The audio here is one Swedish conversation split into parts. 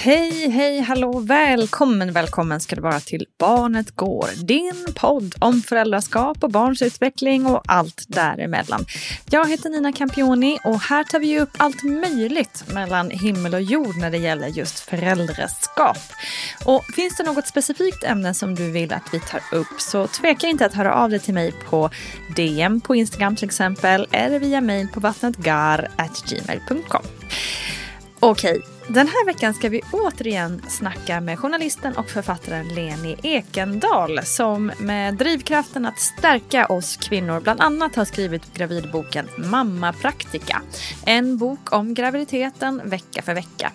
Hej, hej, hallå, välkommen, välkommen ska det vara till Barnet Går. Din podd om föräldraskap och barns utveckling och allt däremellan. Jag heter Nina Campioni och här tar vi upp allt möjligt mellan himmel och jord när det gäller just föräldraskap. Och finns det något specifikt ämne som du vill att vi tar upp så tveka inte att höra av dig till mig på DM på Instagram till exempel eller via mail på vattnetgar.gmail.com. Okej, den här veckan ska vi återigen snacka med journalisten och författaren Leni Ekendal som med drivkraften att stärka oss kvinnor bland annat har skrivit gravidboken Mamma Praktika. En bok om graviditeten vecka för vecka.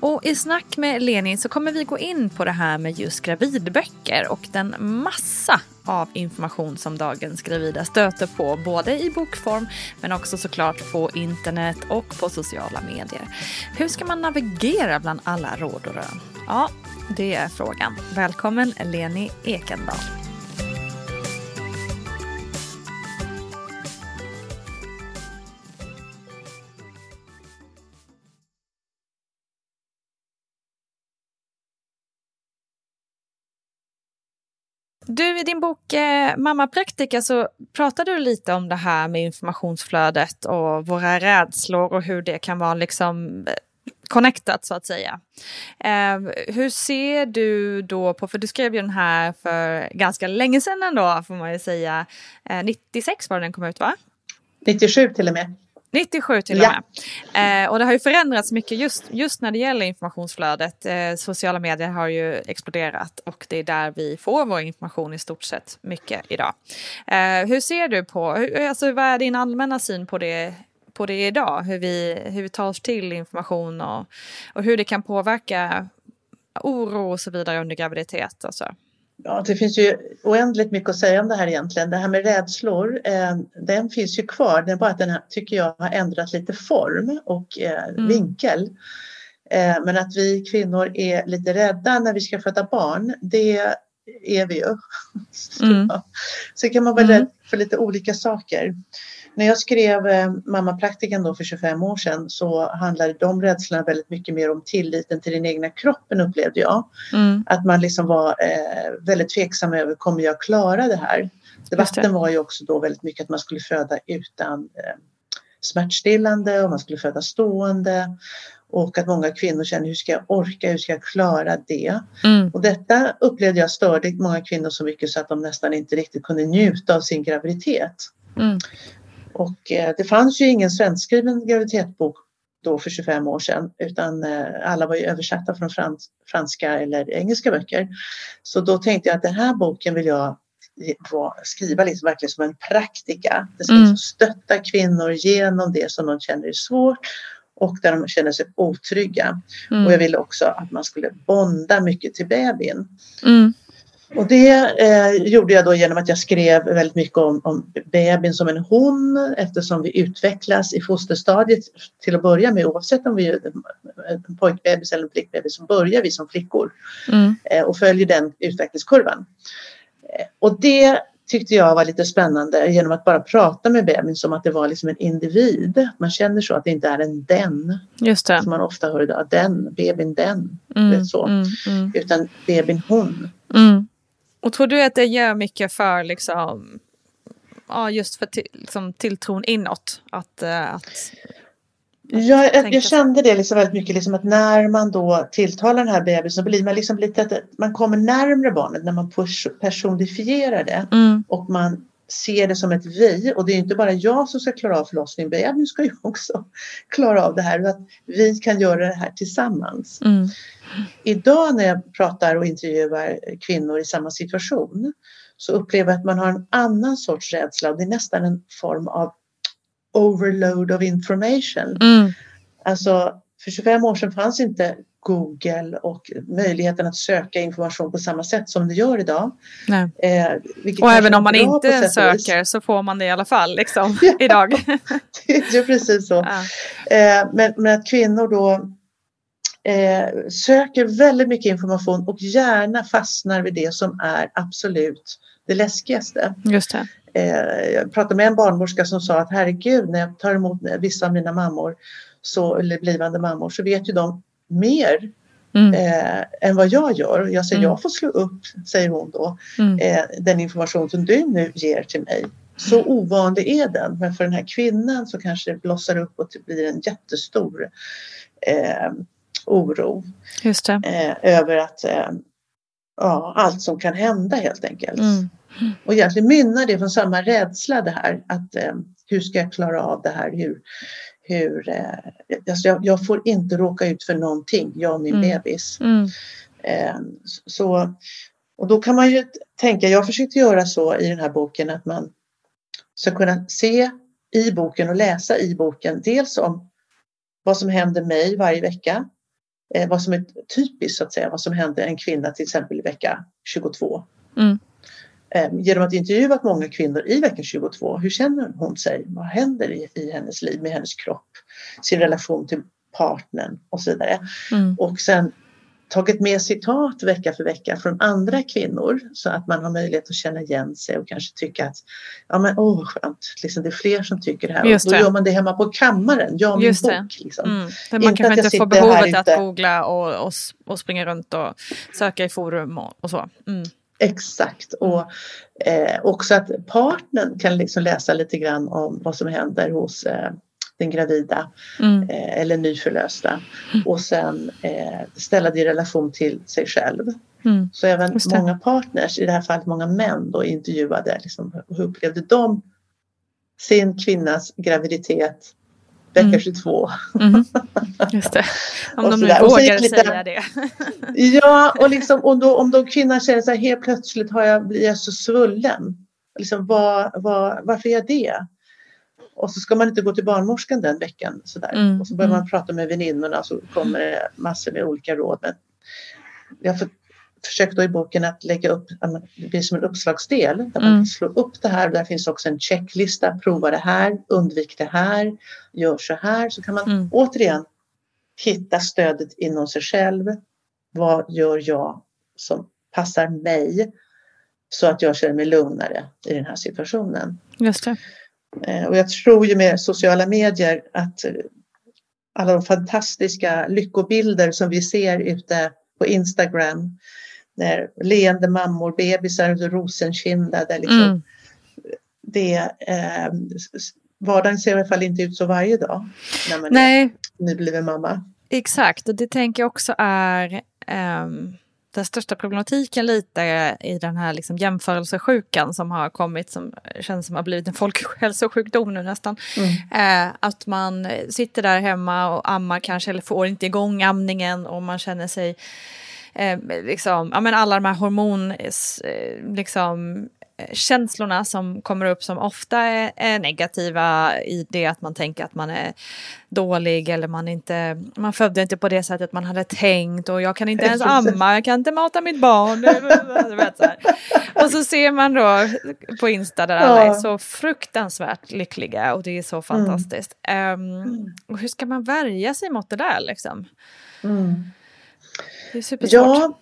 Och i snack med Leni så kommer vi gå in på det här med just gravidböcker och den massa av information som dagens gravida stöter på både i bokform men också såklart på internet och på sociala medier. Hur ska man navigera bland alla råd och rön? Ja, det är frågan. Välkommen Leni Ekendal. Du, i din bok eh, Mamma Praktika så pratar du lite om det här med informationsflödet och våra rädslor och hur det kan vara liksom eh, connectat så att säga. Eh, hur ser du då på, för du skrev ju den här för ganska länge sedan ändå får man ju säga. Eh, 96 var den kom ut va? 97 till och med. 97 till och med. Ja. Eh, och det har ju förändrats mycket just, just när det gäller informationsflödet. Eh, sociala medier har ju exploderat och det är där vi får vår information i stort sett mycket idag. Eh, hur ser du på, hur, alltså, vad är din allmänna syn på det, på det idag? Hur vi, hur vi tar oss till information och, och hur det kan påverka oro och så vidare under graviditet? Alltså. Ja, det finns ju oändligt mycket att säga om det här egentligen. Det här med rädslor, eh, den finns ju kvar. Det är bara att den här, tycker jag har ändrat lite form och eh, mm. vinkel. Eh, men att vi kvinnor är lite rädda när vi ska föda barn, det är vi ju. Mm. Så kan man vara mm. rädd för lite olika saker. När jag skrev eh, Mammapraktiken då för 25 år sedan så handlade de rädslorna väldigt mycket mer om tilliten till den egna kroppen upplevde jag. Mm. Att man liksom var eh, väldigt tveksam över, kommer jag klara det här? Debatten var ju också då väldigt mycket att man skulle föda utan eh, smärtstillande och man skulle föda stående och att många kvinnor känner hur ska jag orka, hur ska jag klara det? Mm. Och detta upplevde jag störde många kvinnor så mycket så att de nästan inte riktigt kunde njuta av sin graviditet. Mm. Och eh, det fanns ju ingen svenskskriven graviditetsbok då för 25 år sedan utan eh, alla var ju översatta från frans franska eller engelska böcker. Så då tänkte jag att den här boken vill jag skriva liksom verkligen som en praktika. Det ska mm. liksom stötta kvinnor genom det som de känner är svårt och där de känner sig otrygga. Mm. Och jag ville också att man skulle bonda mycket till bebisen. Mm. Och det eh, gjorde jag då genom att jag skrev väldigt mycket om, om bebisen som en hon eftersom vi utvecklas i fosterstadiet till att börja med oavsett om vi är en pojkbebis eller en flickbebis så börjar vi som flickor mm. eh, och följer den utvecklingskurvan. Eh, och det tyckte jag var lite spännande genom att bara prata med bebisen som att det var liksom en individ. Man känner så att det inte är en den. Just det. Som man ofta hör idag. Den, bebisen den. Mm, så. Mm, mm. Utan bebisen hon. Mm. Och tror du att det gör mycket för liksom, ja, just för till, liksom, tilltron inåt? Att, uh, att, jag, jag, jag kände det liksom väldigt mycket, liksom att när man då tilltalar den här bebisen så blir man liksom lite att man kommer närmre barnet när man personifierar det mm. och man ser det som ett vi och det är inte bara jag som ska klara av förlossningen, bebisen ska ju också klara av det här och att vi kan göra det här tillsammans. Mm. Idag när jag pratar och intervjuar kvinnor i samma situation så upplever jag att man har en annan sorts rädsla. Det är nästan en form av overload of information. Mm. Alltså, för 25 år sedan fanns inte Google och möjligheten att söka information på samma sätt som det gör idag. Eh, och även om man inte söker så får man det i alla fall liksom, ja, idag. det är precis så. Ja. Eh, men, men, att kvinnor då eh, söker väldigt mycket information och gärna fastnar vid det som är absolut det läskigaste. Just det. Eh, jag pratade med en barnmorska som sa att herregud när jag tar emot vissa av mina mammor så, eller blivande mammor så vet ju de mer Mm. Eh, än vad jag gör. Jag säger mm. jag får slå upp, säger hon då, mm. eh, den information som du nu ger till mig. Så ovanlig är den, men för den här kvinnan så kanske det blossar upp och det blir en jättestor eh, oro. Eh, över att eh, ja, allt som kan hända helt enkelt. Och egentligen mynnar det från samma rädsla det här att eh, hur ska jag klara av det här? Hur, hur, eh, alltså jag, jag, får inte råka ut för någonting, jag och min mm. bebis. Mm. Eh, så, och då kan man ju tänka, jag försökte göra så i den här boken att man ska kunna se i boken och läsa i boken dels om vad som händer mig varje vecka, eh, vad som är typiskt så att säga, vad som händer en kvinna till exempel i vecka 22. Mm. Eh, genom att intervjuat många kvinnor i vecka 22. Hur känner hon sig? Vad händer i, i hennes liv med hennes kropp? Sin relation till partnern och så vidare. Mm. Och sen tagit med citat vecka för vecka från andra kvinnor så att man har möjlighet att känna igen sig och kanske tycka att ja men åh oh, skönt, liksom, det är fler som tycker det här. Just och då det. gör man det hemma på kammaren, jag min Just bok. Liksom. Mm. Man inte kanske inte får behovet att googla och, och, och, springa runt och söka i forum och, och så. Mm. Exakt. Och eh, också att partnern kan liksom läsa lite grann om vad som händer hos eh, den gravida mm. eh, eller nyförlösta mm. och sen eh, ställa det i relation till sig själv. Mm. Så även många partners, i det här fallet många män då intervjuade, liksom, hur upplevde de sin kvinnas graviditet vecka 22. Mm. mm. Just det, om de nu vågar lite, säga det. ja, och, liksom, och då, om då kvinnan känner så här, helt plötsligt har jag, blir jag så svullen. Liksom, vad, vad, varför är jag det? Och så ska man inte gå till barnmorskan den veckan. Så. Mm. Och så börjar man mm. prata med väninnorna och så kommer det massor med olika råd. Men jag får försökt då i boken att lägga upp, det blir som en uppslagsdel där man mm. slår upp det här. Där finns också en checklista, prova det här, undvik det här, gör så här. Så kan man mm. återigen hitta stödet inom sig själv. Vad gör jag som passar mig så att jag känner mig lugnare i den här situationen. Just det. Eh, och jag tror ju med sociala medier att alla de fantastiska lyckobilder som vi ser ute på Instagram. När leende mammor, bebisar rosenkindade. Liksom, mm. det, eh, vardagen ser i alla fall inte ut så varje dag när man Nej. är nybliven mamma. Exakt, och det tänker jag också är um den största problematiken lite i den här liksom jämförelsesjukan som har kommit som känns som har blivit en folkhälsosjukdom nu nästan. Mm. Eh, att man sitter där hemma och ammar kanske eller får inte igång amningen och man känner sig eh, liksom, ja men alla de här hormon, eh, liksom känslorna som kommer upp som ofta är, är, negativa i det att man tänker att man är dålig eller man inte, man födde inte på det sättet man hade tänkt och jag kan inte ens amma, jag kan inte mata mitt barn. så och så ser man då på Insta där alla är så fruktansvärt lyckliga och det är så fantastiskt. Mm. Um, och hur ska man värja sig mot det där liksom? Mm. Det är supersvårt. Ja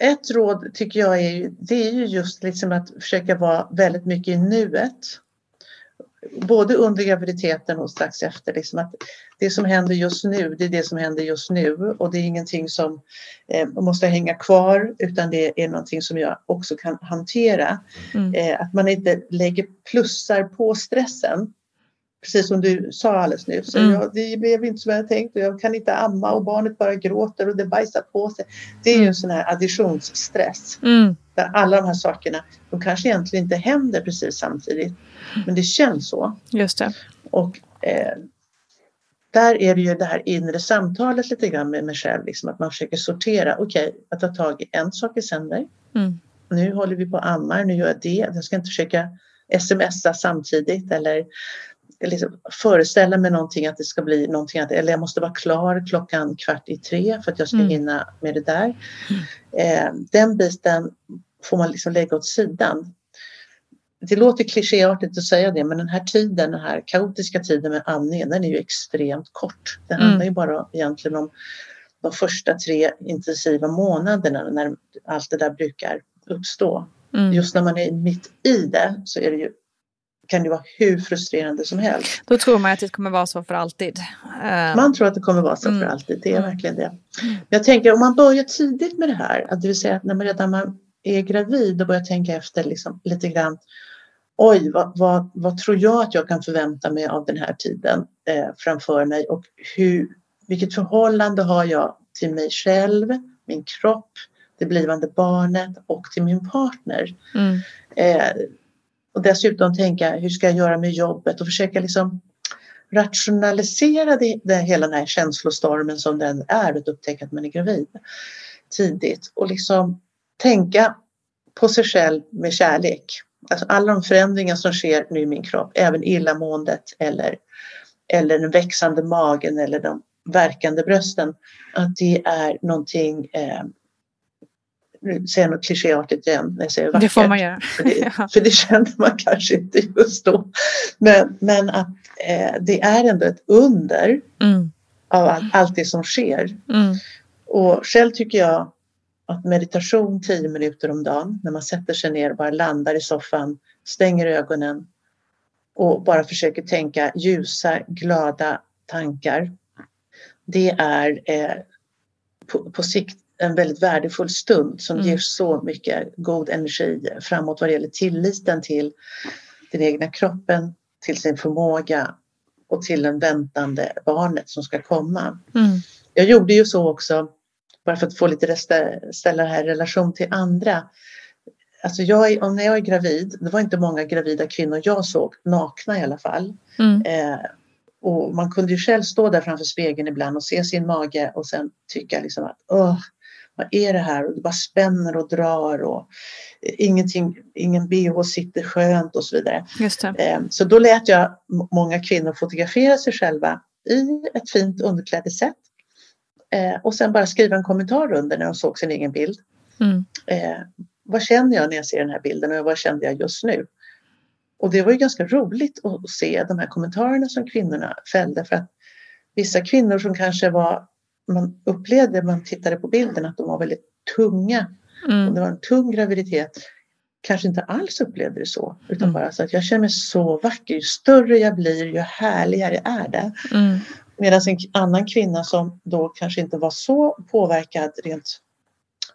ett råd tycker jag är, det är ju just liksom att försöka vara väldigt mycket i nuet. Både under graviditeten och strax efter. Liksom att det som händer just nu, det är det som händer just nu och det är ingenting som eh, måste hänga kvar utan det är någonting som jag också kan hantera. Mm. Eh, att man inte lägger plussar på stressen precis som du sa alldeles nyss. Mm. Jag, det blev inte som jag tänkt och jag kan inte amma och barnet bara gråter och det bajsar på sig. Det är ju en sån här additionsstress. Mm. Där alla de här sakerna, de kanske egentligen inte händer precis samtidigt. Men det känns så. Just det. Och eh, där är det ju det här inre samtalet lite grann med mig själv. Liksom, att man försöker sortera. Okej, okay, att ta tag i en sak i sänder. Mm. Nu håller vi på att amma, nu gör jag det. Jag ska inte försöka smsa samtidigt eller liksom föreställa mig någonting att det ska bli någonting, att, eller jag måste vara klar klockan kvart i tre för att jag ska mm. hinna med det där. Mm. Eh, den biten får man liksom lägga åt sidan. Det låter klichéartigt att säga det, men den här tiden, den här kaotiska tiden med amningen, den är ju extremt kort. Det mm. handlar ju bara egentligen om de första tre intensiva månaderna när allt det där brukar uppstå. Mm. Just när man är mitt i det så är det ju kan det vara hur frustrerande som helst. Då tror man att det kommer vara så för alltid. Eh, man tror att det kommer vara så mm. för alltid, det är mm. verkligen det. Jag tänker om man börjar tidigt med det här, att det vill säga att när man redan man är gravid och börjar tänka efter liksom, lite grann Oj, vad, vad, vad, tror jag att jag kan förvänta mig av den här tiden eh, framför mig och hur, vilket förhållande har jag till mig själv, min kropp, det blivande barnet och till min partner. Mm. Eh, och dessutom tänka hur ska jag göra med jobbet och försöka liksom rationalisera det, det, hela den här känslostormen som den är att upptäcka att man är gravid tidigt och liksom tänka på sig själv med kärlek. Alltså alla de förändringar som sker nu i min kropp, även illamåendet eller, eller den växande magen eller de verkande brösten, att det är någonting eh, nu säger jag något klichéartigt igen när jag säger vackert. Det får man göra. För det, för det kände man kanske inte just då. Men, men att eh, det är ändå ett under mm. av all, allt det som sker. Mm. Och själv tycker jag att meditation tio minuter om dagen när man sätter sig ner och bara landar i soffan, stänger ögonen och bara försöker tänka ljusa, glada tankar. Det är eh, på, på sikt en väldigt värdefull stund som mm. ger så mycket god energi framåt vad det gäller tilliten till den egna kroppen, till sin förmåga och till den väntande barnet som ska komma. Mm. Jag gjorde ju så också, bara för att få lite ställa det här i relation till andra. Alltså jag, om när jag är gravid, det var inte många gravida kvinnor jag såg, nakna i alla fall. Mm. Eh, och man kunde ju själv stå där framför spegeln ibland och se sin mage och sen tycka liksom att åh, vad är det här? Och det bara spänner och drar och ingenting, ingen bh sitter skönt och så vidare. Ehm, så då lät jag många kvinnor fotografera sig själva i ett fint underklädessätt Eh, och sen bara skriva en kommentar under när de såg sin egen bild. Mm. Eh, vad känner jag när jag ser den här bilden och vad kände jag just nu? Och det var ju ganska roligt att se de här kommentarerna som kvinnorna fällde för att vissa kvinnor som kanske var, man upplevde, man tittade på bilden att de var väldigt tunga Mm. och det var en tung graviditet kanske inte alls upplevde det så utan Mm. bara så att jag känner mig så vacker, ju större jag blir ju härligare är det. Mm. Medan en annan kvinna som då kanske inte var så påverkad rent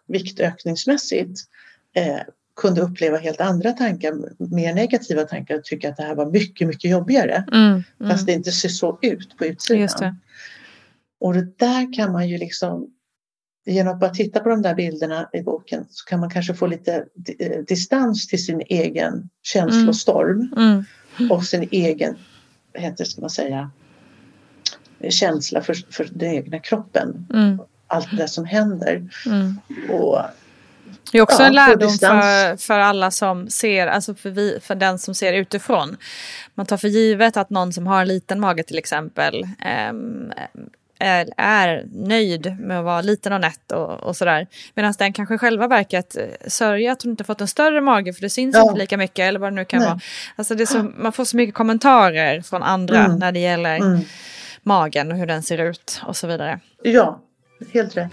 viktökningsmässigt eh, kunde uppleva helt andra tankar, mer negativa tankar och tycka att det här var mycket, mycket jobbigare. Mm. Mm. Fast det inte ser så ut på utsidan. Och det där kan man ju liksom genom att bara titta på de där bilderna i boken så kan man kanske få lite eh, distans till sin egen känslostorm Mm. och sin egen, vad heter det, ska man säga, känsla för, för den egna kroppen. Mm. Allt det som händer. Mm. Och Det är också Ja, en lärdom för, för alla som ser, alltså för, vi, för den som ser utifrån. Man tar för givet att någon som har en liten mage till exempel ehm, är, är nöjd med att vara liten och nätt och, och sådär. Medan den kanske själva verkat eh, sörja att hon inte fått en större mage för det syns Ja. inte lika mycket eller vad det nu kan Nej. vara. Alltså så, man får så mycket kommentarer från andra Mm. när det gäller mm, magen och hur den ser ut och så vidare. ja, helt rätt.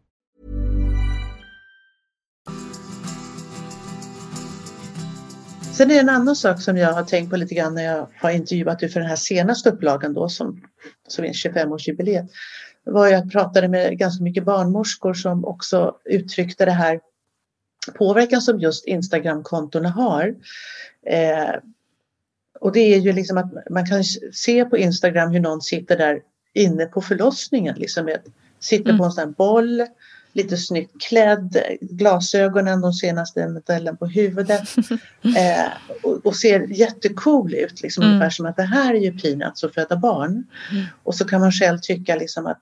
Sen är det en annan sak som jag har tänkt på lite grann när jag har intervjuat dig för den här senaste upplagan då som, som är 25-årsjubileet. var jag pratade med ganska mycket barnmorskor som också uttryckte det här påverkan som just Instagramkontona har. Eh, och det är ju liksom att man kan se på Instagram hur någon sitter där inne på förlossningen, liksom med, sitter Mm. på en sån här boll, lite snyggt klädd, glasögonen, de senaste modellen på huvudet eh, och, och ser jättecool ut, liksom, Mm. ungefär som att det här är ju peanuts att föda barn. Mm. Och så kan man själv tycka liksom att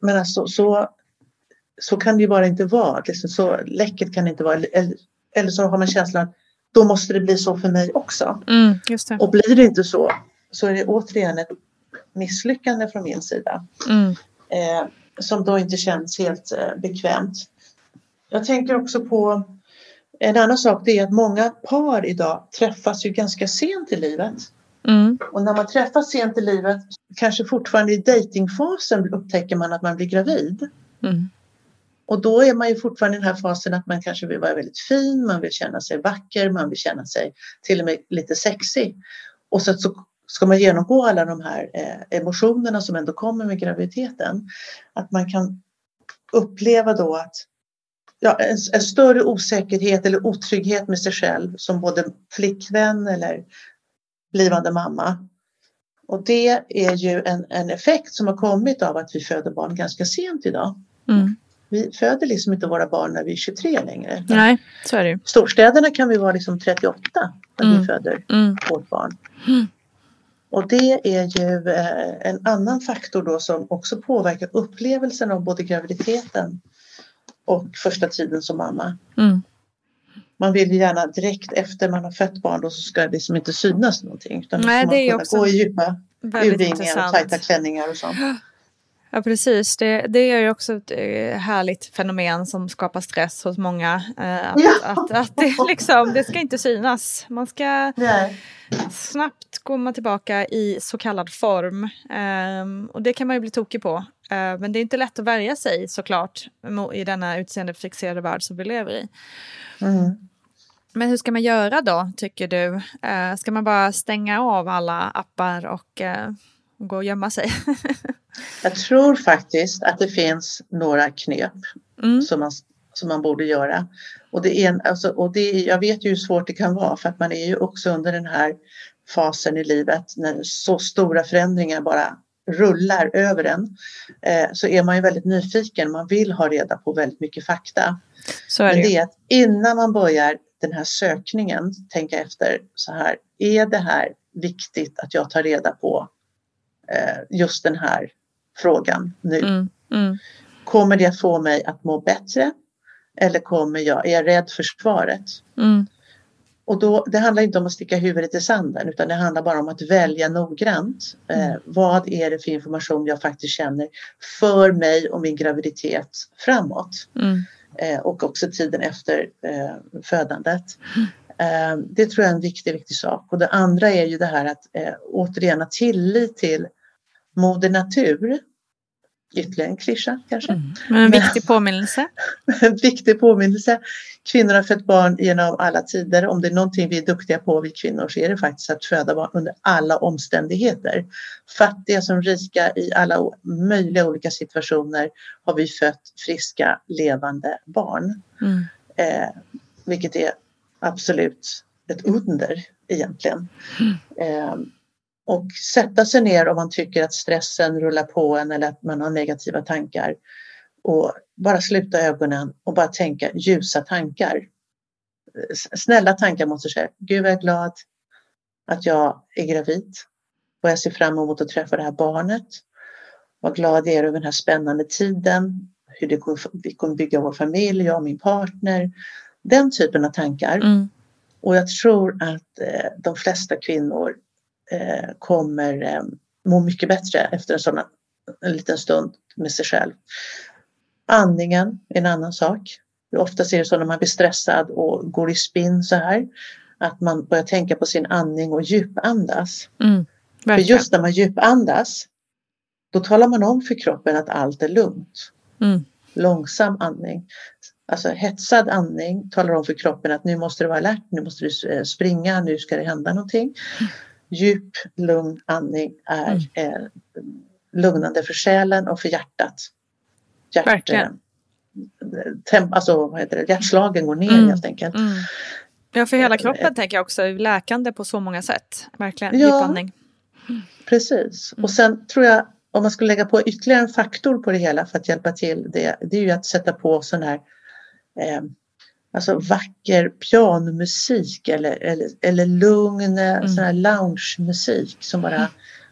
men alltså, så, så kan det ju bara inte vara, liksom, så läckert kan det inte vara. Eller, eller så har man känslan att då måste det bli så för mig också. Mm. Och blir det inte så så är det återigen ett misslyckande från min sida. Mm. Eh, som då inte känns helt eh, bekvämt. Jag tänker också på en annan sak, det är att många par idag träffas ju ganska sent i livet. Mm. Och när man träffas sent i livet, kanske fortfarande i datingfasen upptäcker man att man blir gravid. Mm. Och då är man ju fortfarande i den här fasen att man kanske vill vara väldigt fin, man vill känna sig vacker, man vill känna sig till och med lite sexig. Och så, så ska man genomgå alla de här eh, emotionerna som ändå kommer med graviditeten. Att man kan uppleva då att ja, en, en, större osäkerhet eller otrygghet med sig själv som både flickvän eller blivande mamma. Och det är ju en, en effekt som har kommit av att vi föder barn ganska sent idag. Mm. Vi föder liksom inte våra barn när vi är 23 längre. Nej, så är det ju. Storstäderna kan vi vara liksom 38 när Mm. vi föder Mm. vårt barn. Mm. Och det är ju eh, en annan faktor då som också påverkar upplevelsen av både graviditeten och första tiden som mamma. Mm. Man vill ju gärna direkt efter man har fött barn då så ska det liksom inte synas någonting. Utan Nej, det är ju också gå i djupa urringningar och tajta klänningar och sånt. Ja, precis. Det, det är ju också ett eh, härligt fenomen som skapar stress hos många. Eh, att, Ja. att, att det, liksom, det ska inte synas. Man ska Nej. snabbt komma tillbaka i så kallad form. Ehm, och det kan man ju bli tokig på. Eh, men det är inte lätt att värja sig såklart i denna utseendefixerade värld som vi lever i. Mm. Men hur ska man göra då, tycker du? Ska man bara stänga av alla appar och eh, gå och gömma sig? Jag tror faktiskt att det finns några knep Mm. som man, som man borde göra. Och, det är en, alltså, och det, jag vet ju hur svårt det kan vara för att man är ju också under den här fasen i livet när så stora förändringar bara rullar över en. Eh, så är man ju väldigt nyfiken, man vill ha reda på väldigt mycket fakta. Så är Men det ju. det är att innan man börjar den här sökningen tänka efter så här, är det här viktigt att jag tar reda på just den här frågan nu? Mm. Mm. Kommer det att få mig att må bättre? Eller kommer jag, är jag rädd för svaret? Mm. Och då, det handlar inte om att sticka huvudet i sanden utan det handlar bara om att välja noggrant. Eh, vad är det för information jag faktiskt känner för mig och min graviditet framåt? Mm. eh, och också tiden efter eh, födandet. Eh, det tror jag är en viktig, viktig sak. Och det andra är ju det här att eh, återigen ha tillit till Moder Natur. Ytterligare en klyscha kanske. Men en viktig påminnelse. En viktig påminnelse. Kvinnor har fött barn genom alla tider. Om det är någonting vi är duktiga på, vi kvinnor, så är det faktiskt att föda barn under alla omständigheter. Fattiga som rika i alla möjliga olika situationer har vi fött friska, levande barn. Mm. Eh, vilket är absolut ett under egentligen. Eh, och sätta sig ner om man tycker att stressen rullar på en eller att man har negativa tankar. Och bara sluta ögonen och bara tänka ljusa tankar. Snälla tankar sig själv. Gud vad jag är glad att jag är gravid. Och jag ser fram emot att träffa det här barnet. Vad glad jag är över den här spännande tiden. Hur det kommer, vi kommer bygga vår familj, jag och min partner. Den typen av tankar. Mm. Och jag tror att eh, de flesta kvinnor eh, kommer eh, må mycket bättre efter en sån en liten stund med sig själv. Andningen är en annan sak. Oftast är det så när man blir stressad och går i spinn så här att man börjar tänka på sin andning och djupandas. Mm. För just när man djupandas då talar man om för kroppen att allt är lugnt. Mm. Långsam andning. Alltså hetsad andning talar om för kroppen att nu måste du vara alert, nu måste du eh, springa, nu ska det hända någonting. Djup, lugn andning är eh, lugnande för själen och för hjärtat. Hjärt, Verkligen. eh, tem, alltså, vad heter det? Hjärtslagen går ner Mm. helt enkelt. Mm. Ja, för hela Eh, kroppen tänker jag också är läkande på så många sätt. Verkligen, Ja. djupandning. Precis. Mm. Och sen tror jag om man skulle lägga på ytterligare en faktor på det hela för att hjälpa till det, det är ju att sätta på sån här eh, alltså vacker pianomusik eller, eller, eller lugn mm. sån här loungemusik som bara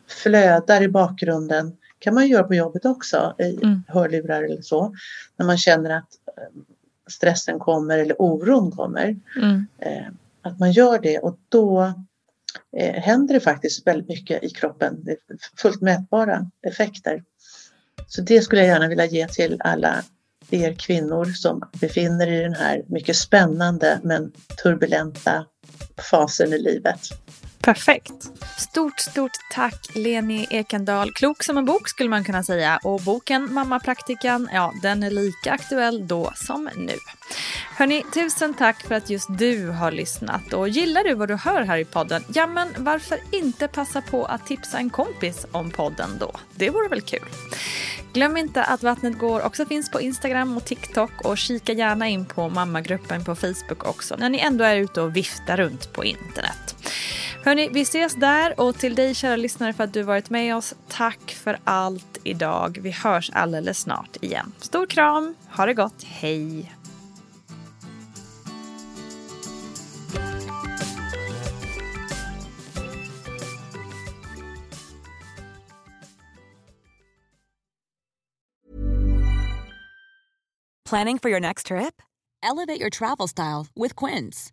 flödar i bakgrunden. kan man göra på jobbet också i Mm. hörlurar eller så. När man känner att eh, stressen kommer eller oron kommer. Mm. Eh, att man gör det och då eh, händer det faktiskt väldigt mycket i kroppen. Det är fullt mätbara effekter. Så det skulle jag gärna vilja ge till alla er kvinnor som befinner er i den här mycket spännande men turbulenta fasen i livet. Perfekt. Stort, stort tack Leni Ekendal. Klok som en bok skulle man kunna säga. Och boken Mammapraktikan, ja den är lika aktuell då som nu. Hörni, tusen tack för att just du har lyssnat. Och gillar du vad du hör här i podden, ja men varför inte passa på att tipsa en kompis om podden då? Det vore väl kul. Glöm inte att Vattnet går också finns på Instagram och TikTok och kika gärna in på mammagruppen på Facebook också när ni ändå är ute och viftar runt på internet. Hörni, vi ses där och till dig kära lyssnare för att du varit med oss. Tack för allt idag. Vi hörs alldeles snart igen. Stor kram, ha det gott, hej! Planning for your next trip? Elevate your travel style with Quince.